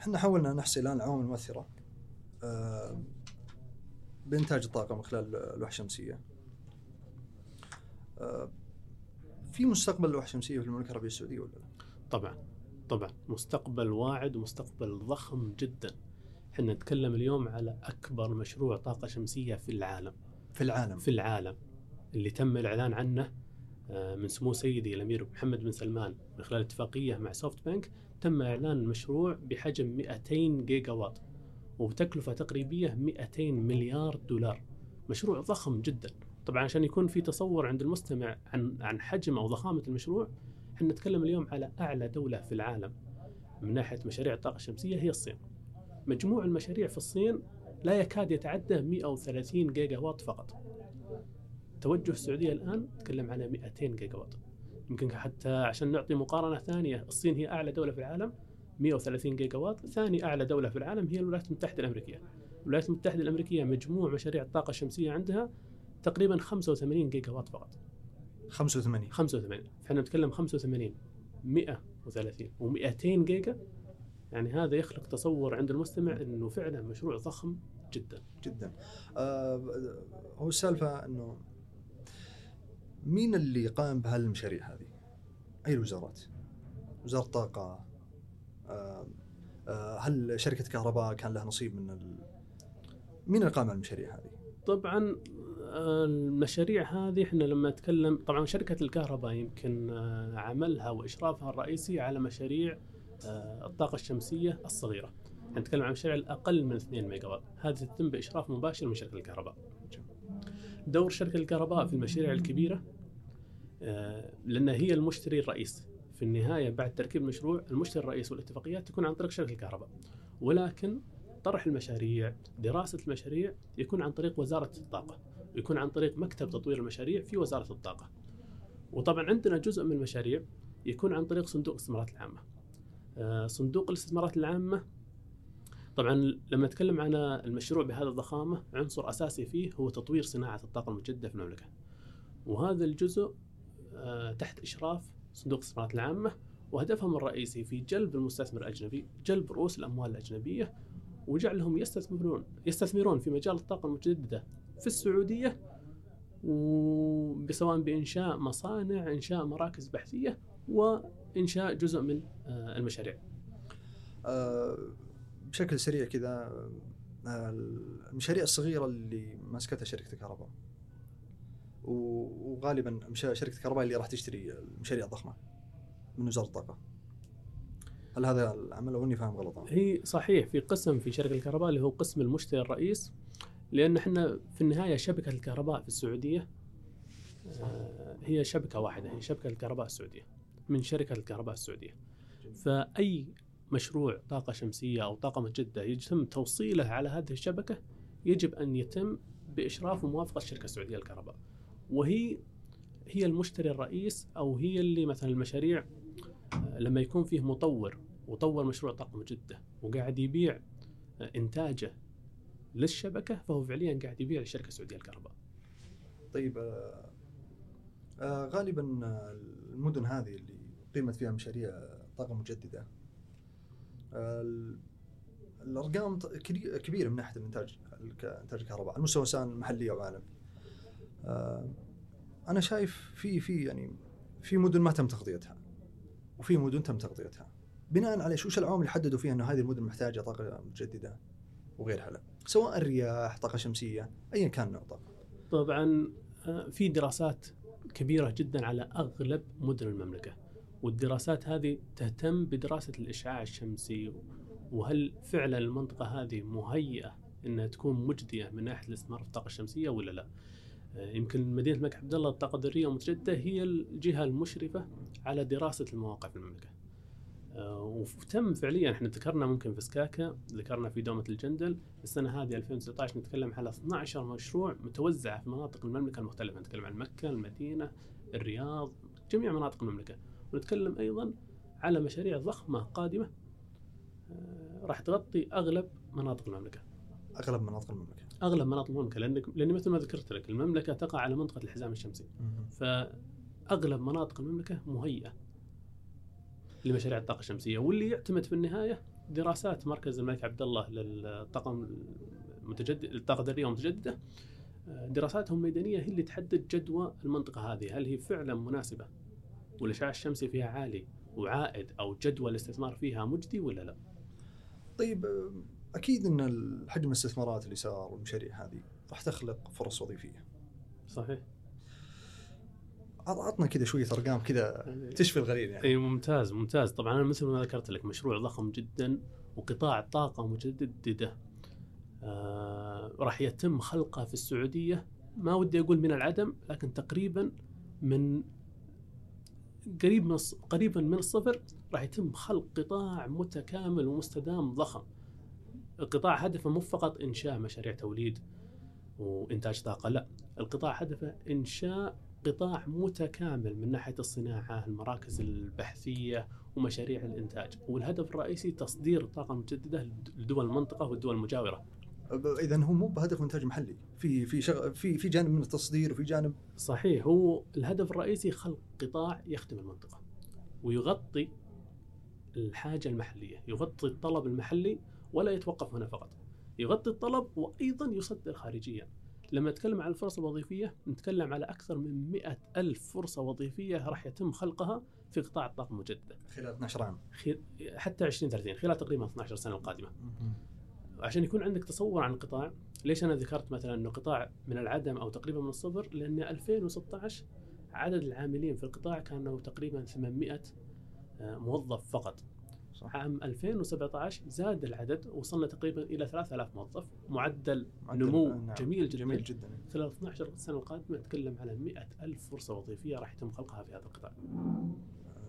إحنا حاولنا نحصي الآن العوامل المؤثرة أه، بإنتاج الطاقة من خلال الواح الشمسية. أه، في مستقبل الواح الشمسية في المملكة العربية السعودية ولا لا؟ طبعا طبعا مستقبل واعد ومستقبل ضخم جدا. إحنا نتكلم اليوم على أكبر مشروع طاقة شمسية في العالم. في العالم. في العالم. اللي تم الإعلان عنه آه، من سمو سيدي الأمير محمد بن سلمان من خلال اتفاقية مع SoftBank تم إعلان المشروع بحجم 200 جيجا وات وبتكلفه تقريبية 200 مليار دولار. مشروع ضخم جدا. طبعا عشان يكون في تصور عند المستمع عن عن حجم أو ضخامة المشروع إحنا نتكلم اليوم على أعلى دولة في العالم من ناحية مشاريع الطاقة الشمسية هي الصين. مجموع المشاريع في الصين لا يكاد يتعدى 130 جيجا وات فقط. توجه السعودية الآن نتكلم على 200 جيجا وات يمكن حتى عشان نعطي مقارنة ثانية الصين هي أعلى دولة في العالم 130 جيجا وات ثاني أعلى دولة في العالم هي الولايات المتحدة الأمريكية. الولايات المتحدة الأمريكية مجموع مشاريع الطاقة الشمسية عندها تقريبا 85 جيجا وات فقط. 85 85 فإحنا نتكلم 85 130 و200 جيجا يعني هذا يخلق تصور عند المستمع إنه فعلا مشروع ضخم جدا جدا آه هو السالفة إنه مين اللي قام بهالمشاريع هذه؟ أي الوزارات؟ وزارة الطاقة آه آه هل شركة كهرباء كان لها نصيب من ال... مين اللي قام على المشاريع هذه؟ طبعا آه، المشاريع هذه إحنا لما نتكلم طبعا شركة الكهرباء يمكن آه، عملها وإشرافها الرئيسي على مشاريع آه، الطاقة الشمسية الصغيرة. إحنا نتكلم عن مشاريع الأقل من 2 ميجا وات، هذه تتم بإشراف مباشر من شركة الكهرباء. دور شركة الكهرباء في المشاريع الكبيرة آه، لأن هي المشتري الرئيس. في النهاية بعد تركيب المشروع المشتري الرئيس والاتفاقيات تكون عن طريق شركة الكهرباء. ولكن طرح المشاريع، دراسة المشاريع يكون عن طريق وزارة الطاقة. ويكون عن طريق مكتب تطوير المشاريع في وزارة الطاقة. وطبعا عندنا جزء من المشاريع يكون عن طريق صندوق الاستثمارات العامة. آه، صندوق الاستثمارات العامة. طبعا لما نتكلم عن المشروع بهذه الضخامة عنصر أساسي فيه هو تطوير صناعة الطاقة المجدده في المملكة. وهذا الجزء آه، تحت إشراف صندوق الاستثمارات العامة. وهدفهم الرئيسي في جلب المستثمر الأجنبي، جلب رؤوس الأموال الأجنبية. وجعلهم يستثمرون يستثمرون في مجال الطاقة المتجددة في السعودية. وسواء بإنشاء مصانع، إنشاء مراكز بحثية وانشاء جزء من آه، المشاريع. آه بشكل سريع كذا آه المشاريع الصغيرة اللي ماسكتها شركة الكهرباء وغالبا شركة الكهرباء اللي راح تشتري المشاريع الضخمة من وزارة الطاقة هل هذا العمل أو إني فاهم غلط؟ هي صحيح في قسم في شركة الكهرباء اللي هو قسم المشتري الرئيس لأن إحنا في النهاية شبكة الكهرباء في السعودية هي شبكة واحدة هي شبكة الكهرباء السعودية من شركة الكهرباء السعودية. فأي مشروع طاقة شمسية أو طاقة متجددة يتم توصيله على هذه الشبكة يجب أن يتم بإشراف وموافقة الشركة السعودية للكهرباء. وهي هي المشتري الرئيس أو هي اللي مثلا المشاريع آه، لما يكون فيه مطور وطور مشروع طاقة مجدده وقاعد يبيع آه، إنتاجه للشبكة فهو فعليا قاعد يبيع للشركة السعودية للكهرباء. طيب آه، آه، غالبا المدن هذه اللي قيمت فيها مشاريع طاقه مجددة ال- الأرقام كبيرة من ناحية الإنتاج انتاج الكهرباء على مستوى سواء محلي أو عالمي. آه، أنا شايف في في يعني في مدن ما تم تغطيتها وفي مدن تم تغطيتها. بناء على شو العوامل اللي حددوا فيها إنه هذه المدن محتاجة طاقة متجدده وغيرها لا سواء الرياح طاقة شمسية ايا كان نوع الطاقه. طبعا آه، في دراسات كبيرة جدا على أغلب مدن المملكة والدراسات هذه تهتم بدراسة الإشعاع الشمسي وهل فعلا المنطقة هذه مهيئة أنها تكون مجدية من ناحية الاستثمار في الطاقة الشمسية ولا لا؟ آه، يمكن مدينة الملك عبد الله الطاقة الذرية والمتجددة هي الجهة المشرفة على دراسة المواقع في المملكة. آه، وتم فعليا إحنا ذكرنا ممكن في سكاكا ذكرنا في دومة الجندل السنة هذه 2019 نتكلم على 12 مشروع متوزعة في مناطق المملكة المختلفة نتكلم عن مكة المدينة الرياض جميع مناطق المملكة. ونتكلم أيضا على مشاريع ضخمة قادمة. آه، راح تغطي أغلب مناطق المملكة. أغلب مناطق المملكة. أغلب مناطق المملكة لأنك لأن مثل ما ذكرت لك المملكة تقع على منطقة الحزام الشمسي. فأغلب مناطق المملكة مهيئة لمشاريع الطاقة الشمسية. واللي يعتمد في النهاية دراسات مركز الملك عبد الله للطاقه المتجدد الطاقه الذرية والمتجدده آه، دراساتهم الميدانيه هي اللي تحدد جدوى المنطقة هذه. هل هي فعلا مناسبة والإشعاع الشمسي فيها عالي وعائد أو جدوى الاستثمار فيها مجدي ولا لا؟ طيب أكيد إن حجم الاستثمارات اللي صار والمشاريع هذه راح تخلق فرص وظيفية. صحيح؟ عط- عطنا كذا شوية أرقام كذا تشفي الغليل يعني. إي ممتاز ممتاز طبعا أنا مثل ما ذكرت لك مشروع ضخم جدا وقطاع طاقة متجددة آه راح يتم خلقه في السعودية ما ودي أقول من العدم لكن تقريبا من قريب من قريبا من الصفر راح يتم خلق قطاع متكامل ومستدام ضخم. القطاع هدفه مو فقط إنشاء مشاريع توليد وإنتاج طاقة لا. القطاع هدفه إنشاء قطاع متكامل من ناحية الصناعة، المراكز البحثية ومشاريع الإنتاج، والهدف الرئيسي تصدير الطاقه المتجدده لدول المنطقة والدول المجاورة. اذا هو مو بهدف انتاج محلي، في في شغ... في في جانب من التصدير وفي جانب صحيح هو الهدف الرئيسي خلق قطاع يخدم المنطقة ويغطي الحاجة المحلية، يغطي الطلب المحلي ولا يتوقف هنا فقط. يغطي الطلب وأيضا يصدر خارجيا. لما نتكلم عن الفرص الوظيفية نتكلم على أكثر من مئة ألف فرصة وظيفية راح يتم خلقها في قطاع الطاقه المجدده. خلال 12 عام. خير حتى 2030 خلال تقريبا 12 سنة القادمة عشان يكون عندك تصور عن القطاع ليش أنا ذكرت مثلا إنه قطاع من العدم أو تقريبا من الصفر لأن 2016 عدد العاملين في القطاع كانوا تقريبا 800 آه، موظف فقط صح. عام 2017 زاد العدد وصلنا تقريبا إلى 3000 موظف معدل معدل- نمو نعم. جميل جدا جميل جدا خلال 12 سنة القادمة نتكلم على 100 ألف فرصة وظيفية راح يتم خلقها في هذا القطاع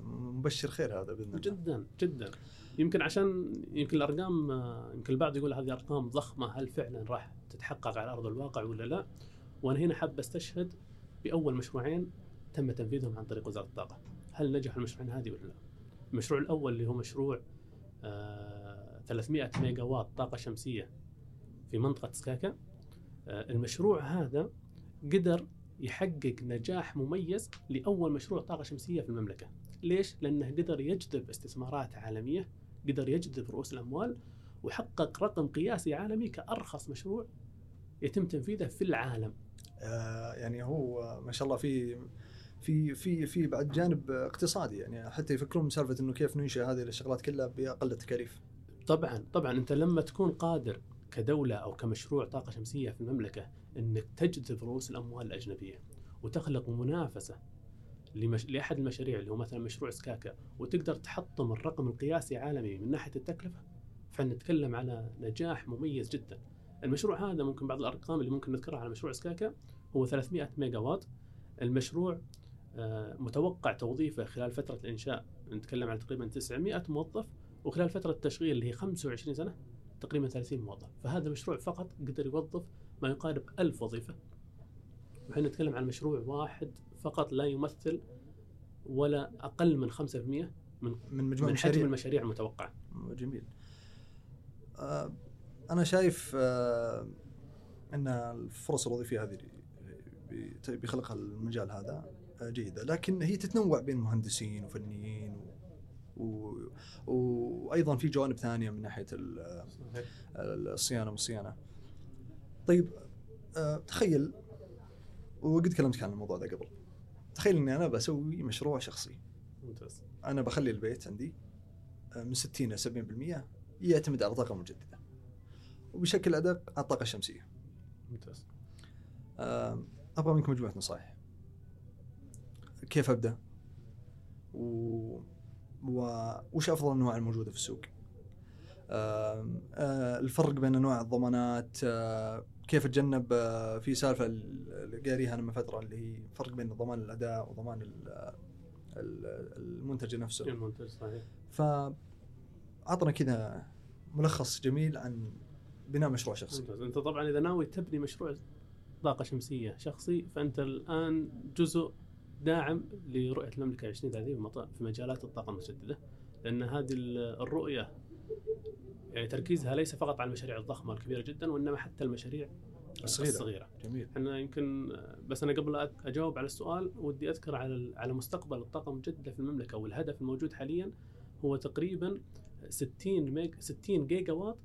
مبشر خير هذا بإذن الله. جدا جدا يمكن عشان يمكن الأرقام آه، يمكن البعض يقول هذه أرقام ضخمة هل فعلا راح تتحقق على أرض الواقع ولا لا؟ وأنا هنا حاب أستشهد بأول مشروعين تم تنفيذهم عن طريق وزارة الطاقة. هل نجح المشروعين هذه ولا لا؟ المشروع الأول اللي هو مشروع آه 300 ميجا واط طاقة شمسية في منطقة سكاكا. آه المشروع هذا قدر يحقق نجاح مميز لأول مشروع طاقة شمسية في المملكة. ليش؟ لأنه قدر يجذب استثمارات عالمية، قدر يجذب رؤوس الأموال وحقق رقم قياسي عالمي كأرخص مشروع يتم تنفيذه في العالم. آه يعني هو ما شاء الله في في في في بعد جانب اقتصادي يعني حتى يفكرون بسالفه إنه كيف ننشئ هذه الشغلات كلها بأقل التكاليف. طبعا طبعا أنت لما تكون قادر كدولة أو كمشروع طاقة شمسية في المملكة إنك تجذب رؤوس الأموال الأجنبية وتخلق منافسة لمش... لأحد المشاريع اللي هو مثلا مشروع سكاكا وتقدر تحطم الرقم القياسي عالمي من ناحية التكلفة؟ فنتكلم على نجاح مميز جدا. المشروع هذا ممكن بعض الأرقام اللي ممكن نذكرها على مشروع سكاكا هو 300 ميجا واط المشروع آه، متوقع توظيفه خلال فترة الإنشاء نتكلم عن تقريبا 900 موظف وخلال فترة التشغيل اللي هي 25 سنة تقريبا 30 موظف. فهذا مشروع فقط قدر يوظف ما يقارب 1000 وظيفة. وحين نتكلم عن مشروع واحد فقط لا يمثل ولا أقل من 5% من من مجموع من حجم المشاريع المتوقعة جميل. آه أنا شايف آه أن الفرص الوظيفية هذه بت- بخلقها المجال هذا آه، جيدة لكن هي تتنوع بين مهندسين وفنيين و... وأيضا في جوانب ثانية من ناحية ال- الصيانة والصيانة. طيب تخيل وقد كلمتك عن الموضوع ده قبل. تخيل إني أنا بسوي مشروع شخصي، ممتاز أنا بخلي البيت عندي آه، من 60 إلى 70% يعتمد على طاقة مجدده. وبشكل أدق على الطاقة الشمسية. ممتاز أبغى منك مجموعة نصائح. كيف أبدأ؟ و... و... وش أفضل الأنواع الموجودة في السوق؟ آم، آه، الفرق بين أنواع الضمانات آه، كيف اتجنب آه، في سالفة اللي قاريها أنا من فترة اللي هي فرق بين ضمان الأداء وضمان ال- ال- المنتج نفسه. المنتج صحيح. فاعطنا كذا ملخص جميل عن بناء مشروع شخصي. ممتاز. أنت طبعا إذا ناوي تبني مشروع طاقة شمسية شخصي فأنت الآن جزء داعم لرؤية المملكة 2030 في مجالات الطاقة المتجددة لأن هذه ال- الرؤية يعني تركيزها ليس فقط على المشاريع الضخمة الكبيره جدا وإنما حتى المشاريع الصغيرة. الصغيرة. جميل. إحنا يمكن بس أنا قبل أجاوب على السؤال ودي أذكر على على مستقبل الطاقه المتجدده في المملكة والهدف الموجود حاليا هو تقريبا 60 ميج 60 جيجا واط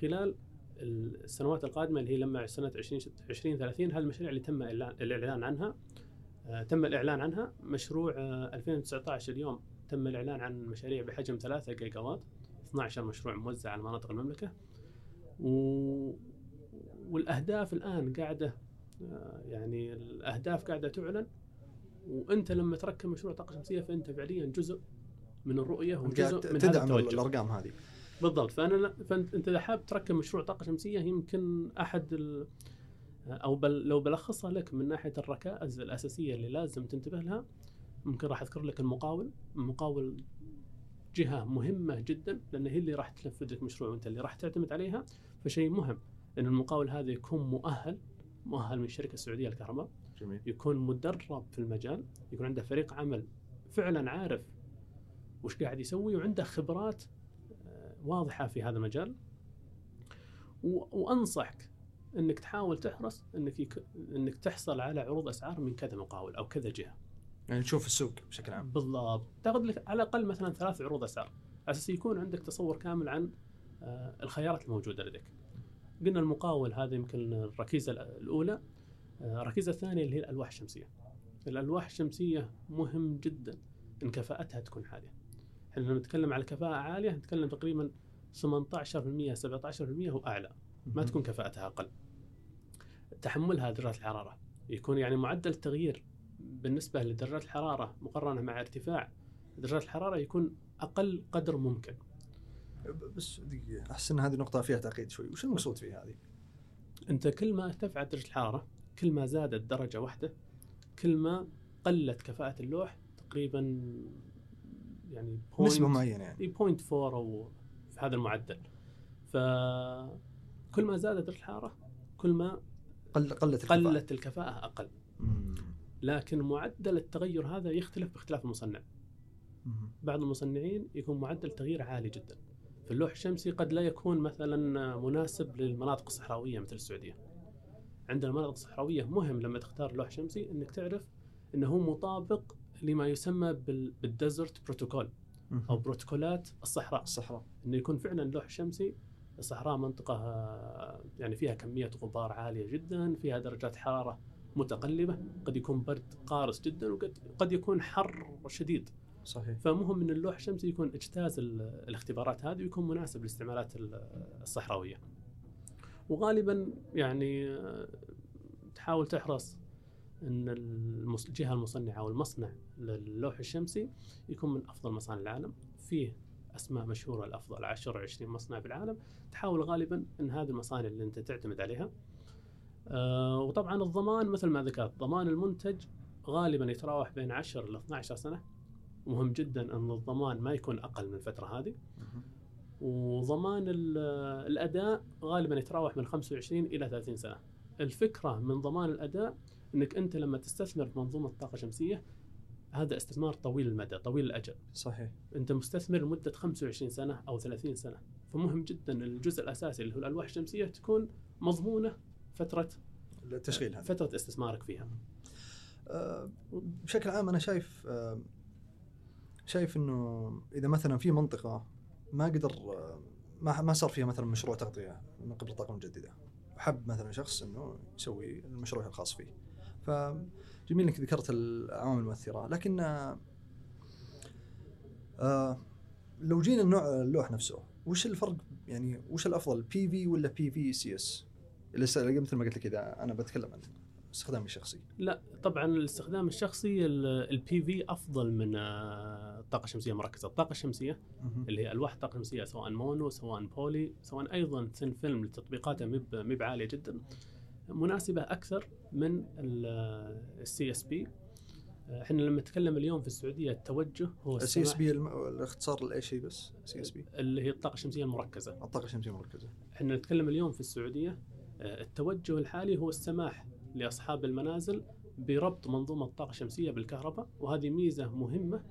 خلال السنوات القادمة اللي هي لما سنة 20 2030 هذه المشاريع اللي تم الإعلان عنها آه، تم الإعلان عنها. مشروع آه، 2019 اليوم تم الإعلان عن مشاريع بحجم 3 جيجا واط 12 مشروع موزع على مناطق المملكة. و... والأهداف الآن قاعدة آه، يعني الأهداف قاعدة تعلن. وأنت لما تركب مشروع طاقة شمسية فأنت فعليا جزء من الرؤية وجزء من هذا تدعم التوجه. الأرقام هذه. بالضبط. فأنا فأنت أنت إذا حاب تركب مشروع طاقة شمسية يمكن أحد ال أو بل لو بلخصها لك من ناحية الركائز الأساسية اللي لازم تنتبه لها ممكن راح أذكر لك المقاول، المقاول جهة مهمة جدا لأن هي اللي راح تنفذ لك مشروع وأنت اللي راح تعتمد عليها فشيء مهم إن المقاول هذا يكون مؤهل مؤهل من الشركة السعودية للكهرباء. جميل. يكون مدرب في المجال يكون عنده فريق عمل فعلا عارف وش قاعد يسوي وعنده خبرات آه، واضحة في هذا المجال. وأنصحك إنك تحاول تحرص إنك يك... إنك تحصل على عروض أسعار من كذا مقاول أو كذا جهة. يعني تشوف السوق بشكل عام. بالضبط. تاخذ لك على الأقل مثلا ثلاث عروض أسعار. على أساس يكون عندك تصور كامل عن آه، الخيارات الموجودة لديك. قلنا المقاول هذا يمكن الركيزة الأولى. آه، الركيزة الثانية اللي هي الألواح الشمسية. الألواح الشمسية مهم جدا إن كفاءتها تكون عالية. إحنا لما نتكلم على كفاءة عالية نتكلم تقريبا 18% 17% واعلى ما تكون كفاءتها أقل. تحملها درجات الحرارة. يكون يعني معدل التغيير بالنسبة لدرجات الحرارة مقارنة مع ارتفاع درجات الحرارة يكون أقل قدر ممكن بس دقيقة أحس إن هذه نقطة فيها تعقيد شوي، وش المقصود فيها هذه؟ أنت كل ما ارتفعت درجة الحرارة كل ما زادت درجة واحدة كل ما قلت كفاءة اللوح تقريبا يعني نسبة معينة يعني إي 0.4 أو في هذا المعدل فكل ما زادت درجة الحرارة كل ما قل قلت الكفاءة. قلت الكفاءة أقل مم. لكن معدل التغير هذا يختلف باختلاف المصنع. بعض المصنعين يكون معدل تغيير عالي جدا. في اللوح الشمسي قد لا يكون مثلا مناسب للمناطق الصحراوية مثل السعودية. عندنا المناطق الصحراوية مهم لما تختار لوح شمسي إنك تعرف إنه مطابق لما يسمى بال- بالديزرت بروتوكول. أو بروتوكولات الصحراء. الصحراء. إنه يكون فعلا لوح شمسي الصحراء منطقة يعني فيها كمية غبار عالية جدا فيها درجات حرارة متقلبة قد يكون برد قارس جدا وقد قد يكون حر شديد صحيح فمهم إن اللوح الشمسي يكون اجتاز ال- الاختبارات هذه ويكون مناسب للاستعمالات ال- الصحراوية. وغالبا يعني آه، تحاول تحرص إن الجهة المصنعة أو المصنع للوح الشمسي يكون من أفضل مصانع العالم، فيه أسماء مشهورة الأفضل 10 20 مصنع بالعالم، تحاول غالبا إن هذه المصانع اللي أنت تعتمد عليها. آه، وطبعا الضمان مثل ما ذكرت، ضمان المنتج غالبا يتراوح بين 10 ل 12 سنة. مهم جدا أن الضمان ما يكون أقل من الفترة هذه. وضمان ال- الأداء غالبا يتراوح من 25 إلى 30 سنة. الفكرة من ضمان الأداء إنك أنت لما تستثمر في منظومة طاقة شمسية هذا استثمار طويل المدى طويل الأجل. صحيح. أنت مستثمر لمدة 25 سنة أو 30 سنة. فمهم جدا الجزء الأساسي اللي هو الألواح الشمسية تكون مضمونة فترة التشغيل هذا. فترة استثمارك فيها. آه، بشكل عام أنا شايف آه، شايف إنه إذا مثلا في منطقة ما قدر آه، ما ما صار فيها مثلا مشروع تغطية من قبل الطاقه المجدده وحب مثلا شخص إنه يسوي المشروع الخاص فيه. فجميل إنك ذكرت العوامل المؤثرة. لكن آه، لو جينا النوع اللوح نفسه وش الفرق؟ يعني وش الأفضل بي في ولا بي في سي اس مثل ما قلت لك إذا أنا بتكلم عن استخدامي الشخصي. لا طبعا الاستخدام الشخصي ال PV أفضل من آه، الطاقه الشمسيه المركزه، الطاقة الشمسية. اللي هي ألواح الطاقة الشمسية سواء mono سواء poly سواء أيضا thin film لتطبيقاتها مب مب عالية جدا مناسبة أكثر من ال CSP إحنا لما نتكلم اليوم في السعودية التوجه هو ال CSP الاختصار لايش شيء بس؟ CSP اللي هي الطاقة الشمسية المركزة. الطاقة الشمسية المركزة. إحنا نتكلم اليوم في السعودية آه، التوجه الحالي هو السماح لأصحاب المنازل بربط منظومة الطاقة الشمسية بالكهرباء وهذه ميزة مهمة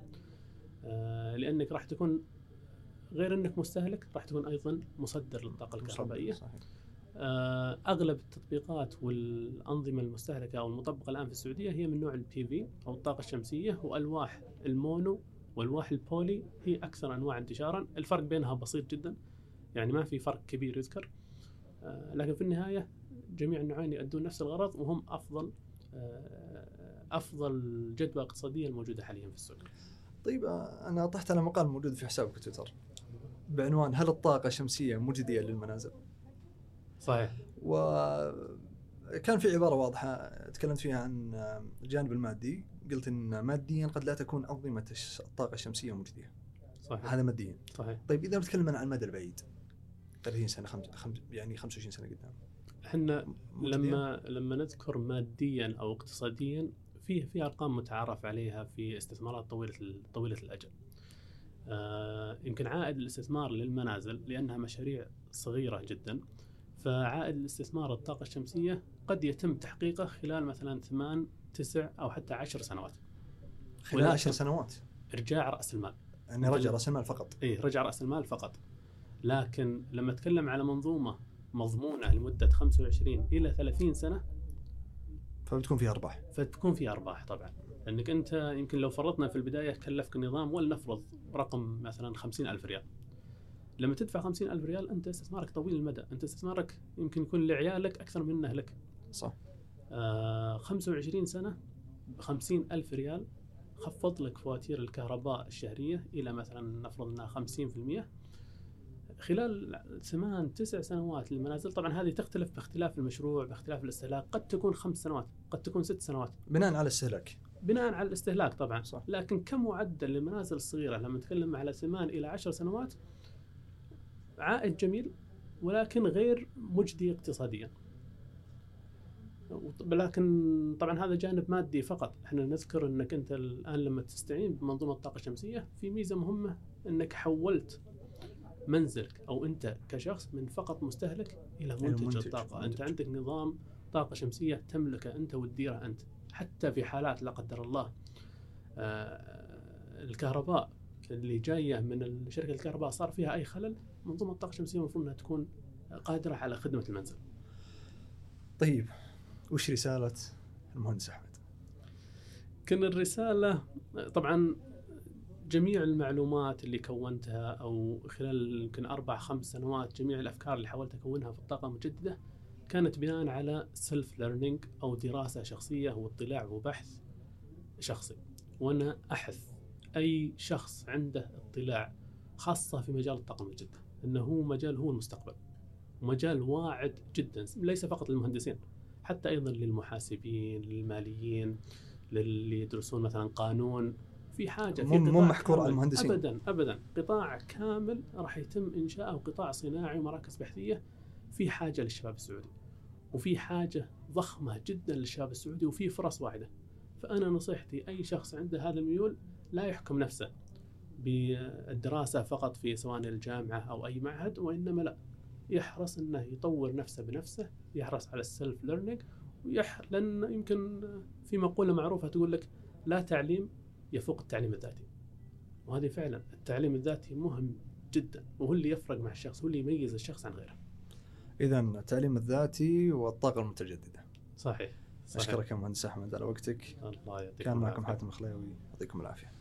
آه، لأنك راح تكون غير أنك مستهلك راح تكون أيضا مصدر للطاقة الكهربائية. صحيح. آه، أغلب التطبيقات والأنظمة المستهلكة أو المطبقة الآن في السعودية هي من نوع ال PV أو الطاقة الشمسية وألواح ال mono وألواح ال poly هي أكثر أنواع انتشارا، الفرق بينها بسيط جدا يعني ما في فرق كبير يذكر. آه، لكن في النهاية جميع النوعين يؤدون نفس الغرض وهم أفضل آه، أفضل جدوى اقتصادية الموجودة حاليا في السوق. طيب آه، أنا طحت على مقال موجود في حسابك في تويتر بعنوان هل الطاقة الشمسيه مجدية للمنازل؟ صحيح. وكان في عبارة واضحة تكلمت فيها عن آه، الجانب المادي. قلت إن ماديا قد لا تكون أنظمة الطاقة الشمسية مجدية. صحيح. هذا ماديا. صحيح. طيب إذا بنتكلم عن المدى البعيد 30 سنة خمس خمس يعني 25 سنة قدام إحنا؟ لما لما نذكر ماديا أو اقتصاديا في في أرقام متعارف عليها في استثمارات طويلة طويلة الأجل. آه يمكن عائد الاستثمار للمنازل لأنها مشاريع صغيرة جدا فعائد الاستثمار الطاقة الشمسية قد يتم تحقيقه خلال مثلا ثمان تسع أو حتى عشر سنوات. خلال 10 سنوات ارجاع رأس المال. يعني رجع رأس المال فقط اي رجع رأس المال فقط. لكن لما أتكلم على منظومة مضمونة لمدة 25 إلى 30 سنة فبتكون فيها أرباح. فتكون في أرباح طبعا. لأنك أنت يمكن لو فرضنا في البداية كلفك النظام ولنفرض رقم مثلا خمسين ألف ريال. لما تدفع خمسين ألف ريال أنت استثمارك طويل المدى. أنت استثمارك يمكن يكون لعيالك أكثر منه لك صح. آه 25 سنة ب 50 ألف ريال خفض لك فواتير الكهرباء الشهرية إلى مثلا نفرض إنها 50% خلال ثمان تسع سنوات للمنازل طبعا هذه تختلف باختلاف المشروع باختلاف الاستهلاك قد تكون خمس سنوات قد تكون ست سنوات. بناء على استهلاك بناء على الاستهلاك طبعا. صح. لكن كمعدل للمنازل الصغيرة؟ لما نتكلم على ثمان إلى عشر سنوات عائد جميل ولكن غير مجدي اقتصاديا. لكن طبعا هذا جانب مادي فقط. إحنا نذكر إنك أنت الآن لما تستعين بمنظومة الطاقة الشمسية في ميزة مهمة إنك حولت منزلك أو أنت كشخص من فقط مستهلك إلى منتج, منتج، الطاقة منتج. انت عندك نظام طاقة شمسية تملكه أنت وتديره أنت حتى في حالات لا قدر الله آه، الكهرباء اللي جاية من شركة الكهرباء صار فيها أي خلل منظومة الطاقة الشمسية المفروض إنها تكون قادرة على خدمة المنزل. طيب وش رسالة المهندس أحمد؟ كان الرسالة طبعا جميع المعلومات اللي كونتها أو خلال يمكن أربع خمس سنوات جميع الأفكار اللي حاولت أكونها في الطاقة المجددة كانت بناء على self learning أو دراسة شخصية واطلاع وبحث شخصي. وأنا أحث أي شخص عنده اطلاع خاصة في مجال الطاقة المجددة. إنه هو مجال هو المستقبل. ومجال واعد جدا. ليس فقط للمهندسين حتى أيضا للمحاسبين للماليين للي يدرسون مثلا قانون. في حاجة في مو- محكور على. المهندسين. ابدا ابدا قطاع كامل راح يتم انشاؤه قطاع صناعي ومراكز بحثية في حاجة للشباب السعودي وفي حاجة ضخمة جدا للشباب السعودي وفي فرص واعده فأنا نصيحتي أي شخص عنده هذا الميول لا يحكم نفسه بالدراسة فقط في سواء الجامعة أو أي معهد وإنما لا يحرص إنه يطور نفسه بنفسه يحرص على ال self learning ويح لأن يمكن في مقولة معروفة تقول لك لا تعليم يفوق التعليم الذاتي. وهذه فعلا التعليم الذاتي مهم جدا وهو اللي يفرق مع الشخص هو اللي يميز الشخص عن غيره. اذا التعليم الذاتي والطاقه المتجددة. صحيح صحيح. أشكرك يا مهندس أحمد على وقتك. الله يعطيك كان معكم. حاتم الخليوي يعطيكم العافية.